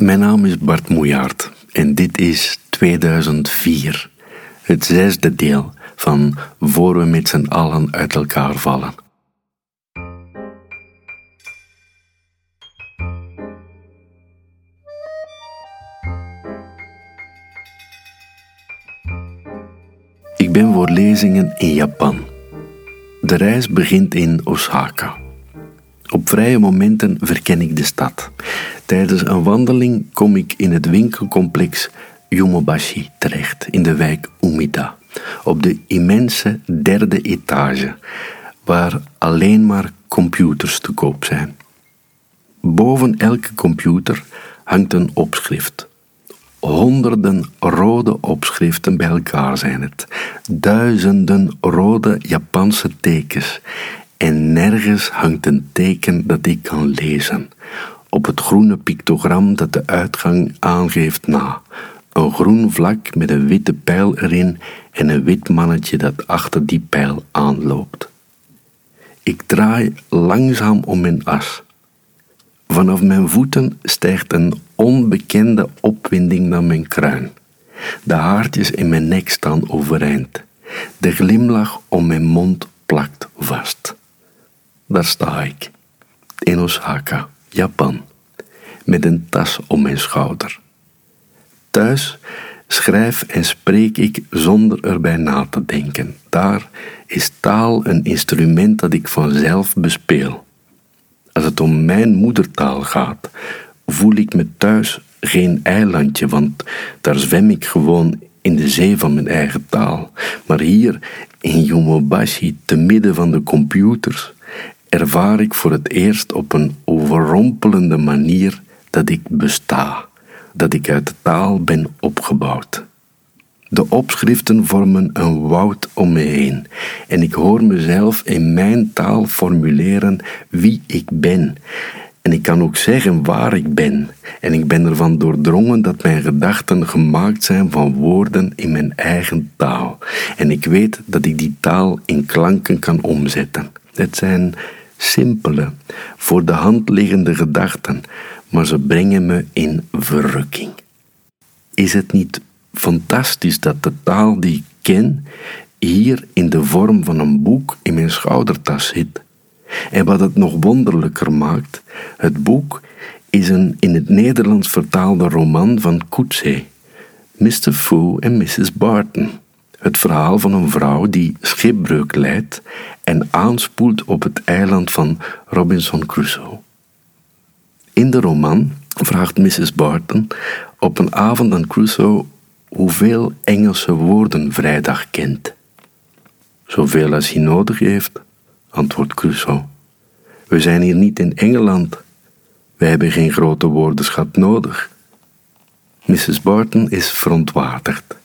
Mijn naam is Bart Moejaert en dit is 2004, het zesde deel van Voor we met z'n allen uit elkaar vallen. Ik ben voor lezingen in Japan. De reis begint in Osaka. Op vrije momenten verken ik de stad. Tijdens een wandeling kom ik in het winkelcomplex Yumobashi terecht, in de wijk Umida, op de immense derde etage, waar alleen maar computers te koop zijn. Boven elke computer hangt een opschrift. Honderden rode opschriften bij elkaar zijn het. Duizenden rode Japanse tekens. En nergens hangt een teken dat ik kan lezen. Op het groene pictogram dat de uitgang aangeeft na. Een groen vlak met een witte pijl erin en een wit mannetje dat achter die pijl aanloopt. Ik draai langzaam om mijn as. Vanaf mijn voeten stijgt een onbekende opwinding naar mijn kruin. De haartjes in mijn nek staan overeind. De glimlach om mijn mond plakt vast. Daar sta ik, in Osaka, Japan, met een tas om mijn schouder. Thuis schrijf en spreek ik zonder erbij na te denken. Daar is taal een instrument dat ik vanzelf bespeel. Als het om mijn moedertaal gaat, voel ik me thuis geen eilandje, want daar zwem ik gewoon in de zee van mijn eigen taal. Maar hier in Yumobashi, te midden van de computers, ervaar ik voor het eerst op een overrompelende manier dat ik besta, dat ik uit taal ben opgebouwd. De opschriften vormen een woud om me heen en ik hoor mezelf in mijn taal formuleren wie ik ben. En ik kan ook zeggen waar ik ben. En ik ben ervan doordrongen dat mijn gedachten gemaakt zijn van woorden in mijn eigen taal. En ik weet dat ik die taal in klanken kan omzetten. Het zijn simpele, voor de hand liggende gedachten, maar ze brengen me in verrukking. Is het niet fantastisch dat de taal die ik ken hier in de vorm van een boek in mijn schoudertas zit? En wat het nog wonderlijker maakt, het boek is een in het Nederlands vertaalde roman van Coetzee, Mr. Fu en Mrs. Barton. Het verhaal van een vrouw die schipbreuk leidt en aanspoelt op het eiland van Robinson Crusoe. In de roman vraagt Mrs. Barton op een avond aan Crusoe hoeveel Engelse woorden vrijdag kent. Zoveel als hij nodig heeft, antwoordt Crusoe. We zijn hier niet in Engeland. Wij hebben geen grote woordenschat nodig. Mrs. Barton is verontwaardigd.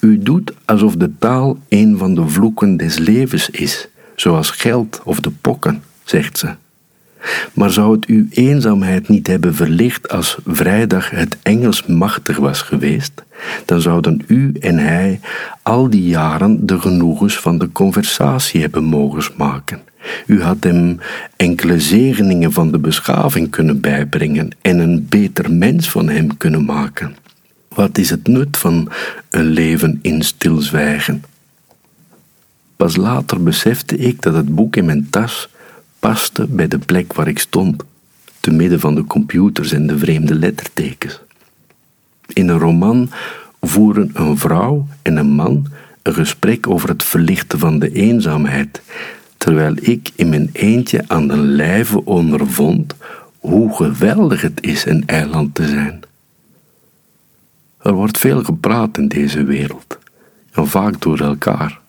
U doet alsof de taal een van de vloeken des levens is, zoals geld of de pokken, zegt ze. Maar zou het uw eenzaamheid niet hebben verlicht als vrijdag het Engels machtig was geweest, dan zouden u en hij al die jaren de genoegens van de conversatie hebben mogen smaken. U had hem enkele zegeningen van de beschaving kunnen bijbrengen en een beter mens van hem kunnen maken. Wat is het nut van een leven in stilzwijgen? Pas later besefte ik dat het boek in mijn tas paste bij de plek waar ik stond, te midden van de computers en de vreemde lettertekens. In een roman voeren een vrouw en een man een gesprek over het verlichten van de eenzaamheid, terwijl ik in mijn eentje aan de lijve ondervond hoe geweldig het is een eiland te zijn. Er wordt veel gepraat in deze wereld, en vaak door elkaar.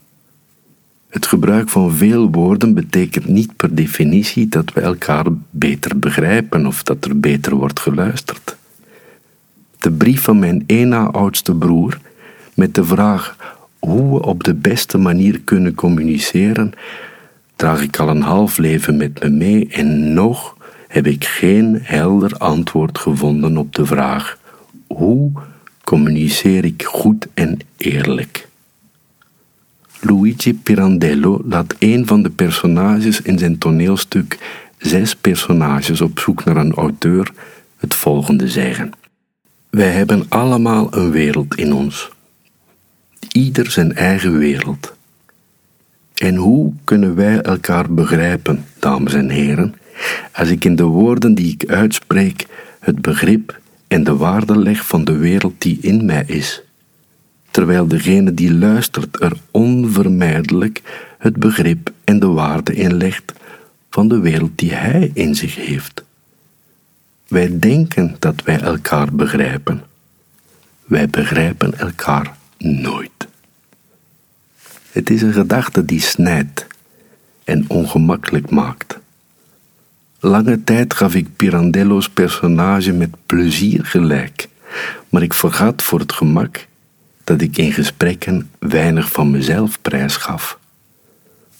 Het gebruik van veel woorden betekent niet per definitie dat we elkaar beter begrijpen of dat er beter wordt geluisterd. De brief van mijn ena oudste broer met de vraag hoe we op de beste manier kunnen communiceren, draag ik al een half leven met me mee en nog heb ik geen helder antwoord gevonden op de vraag hoe communiceer ik goed en eerlijk. Luigi Pirandello laat een van de personages in zijn toneelstuk Zes personages op zoek naar een auteur het volgende zeggen. Wij hebben allemaal een wereld in ons. Ieder zijn eigen wereld. En hoe kunnen wij elkaar begrijpen, dames en heren, als ik in de woorden die ik uitspreek het begrip en de waarde leg van de wereld die in mij is, terwijl degene die luistert er onvermijdelijk het begrip en de waarde in legt van de wereld die hij in zich heeft. Wij denken dat wij elkaar begrijpen. Wij begrijpen elkaar nooit. Het is een gedachte die snijdt en ongemakkelijk maakt. Lange tijd gaf ik Pirandello's personage met plezier gelijk, maar ik vergat voor het gemak dat ik in gesprekken weinig van mezelf prijsgaf.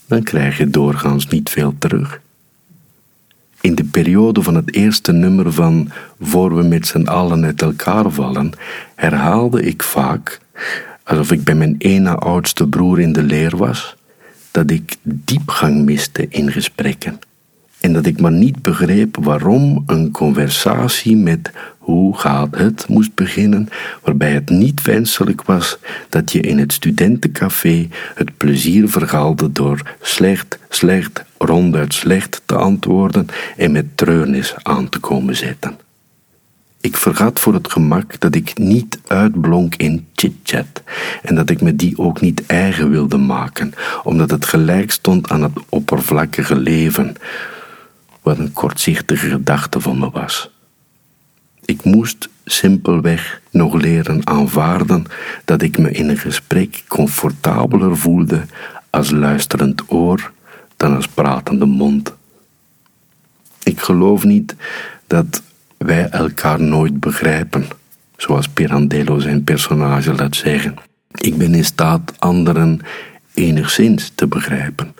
Dan krijg je doorgaans niet veel terug. In de periode van het eerste nummer van Voor we met z'n allen uit elkaar vallen, herhaalde ik vaak, alsof ik bij mijn ene oudste broer in de leer was, dat ik diepgang miste in gesprekken en dat ik maar niet begreep waarom een conversatie met hoe gaat het moest beginnen, waarbij het niet wenselijk was dat je in het studentencafé het plezier vergaalde door slecht, slecht, ronduit slecht te antwoorden en met treurnis aan te komen zetten. Ik vergat voor het gemak dat ik niet uitblonk in chit-chat en dat ik me die ook niet eigen wilde maken, omdat het gelijk stond aan het oppervlakkige leven, wat een kortzichtige gedachte van me was. Ik moest simpelweg nog leren aanvaarden dat ik me in een gesprek comfortabeler voelde als luisterend oor dan als pratende mond. Ik geloof niet dat wij elkaar nooit begrijpen, zoals Pirandello zijn personage laat zeggen. Ik ben in staat anderen enigszins te begrijpen.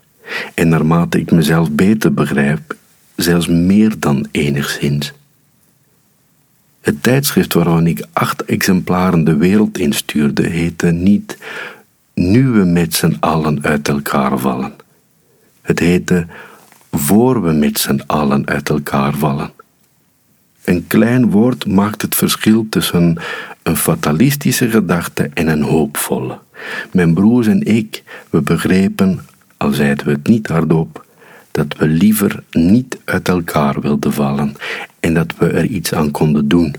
En naarmate ik mezelf beter begrijp, zelfs meer dan enigszins. Het tijdschrift waarvan ik acht exemplaren de wereld instuurde heette niet Nu we met z'n allen uit elkaar vallen. Het heette Voor we met z'n allen uit elkaar vallen. Een klein woord maakt het verschil tussen een fatalistische gedachte en een hoopvolle. Mijn broers en ik, we begrepen, al zeiden we het niet hardop, dat we liever niet uit elkaar wilden vallen en dat we er iets aan konden doen.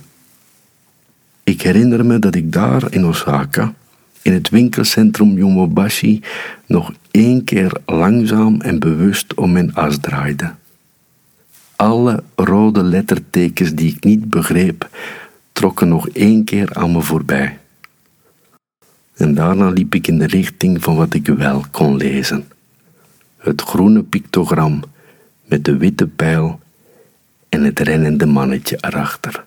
Ik herinner me dat ik daar in Osaka, in het winkelcentrum Yomobashi, nog één keer langzaam en bewust om mijn as draaide. Alle rode lettertekens die ik niet begreep, trokken nog één keer aan me voorbij. En daarna liep ik in de richting van wat ik wel kon lezen het groene pictogram met de witte pijl en het rennende mannetje erachter.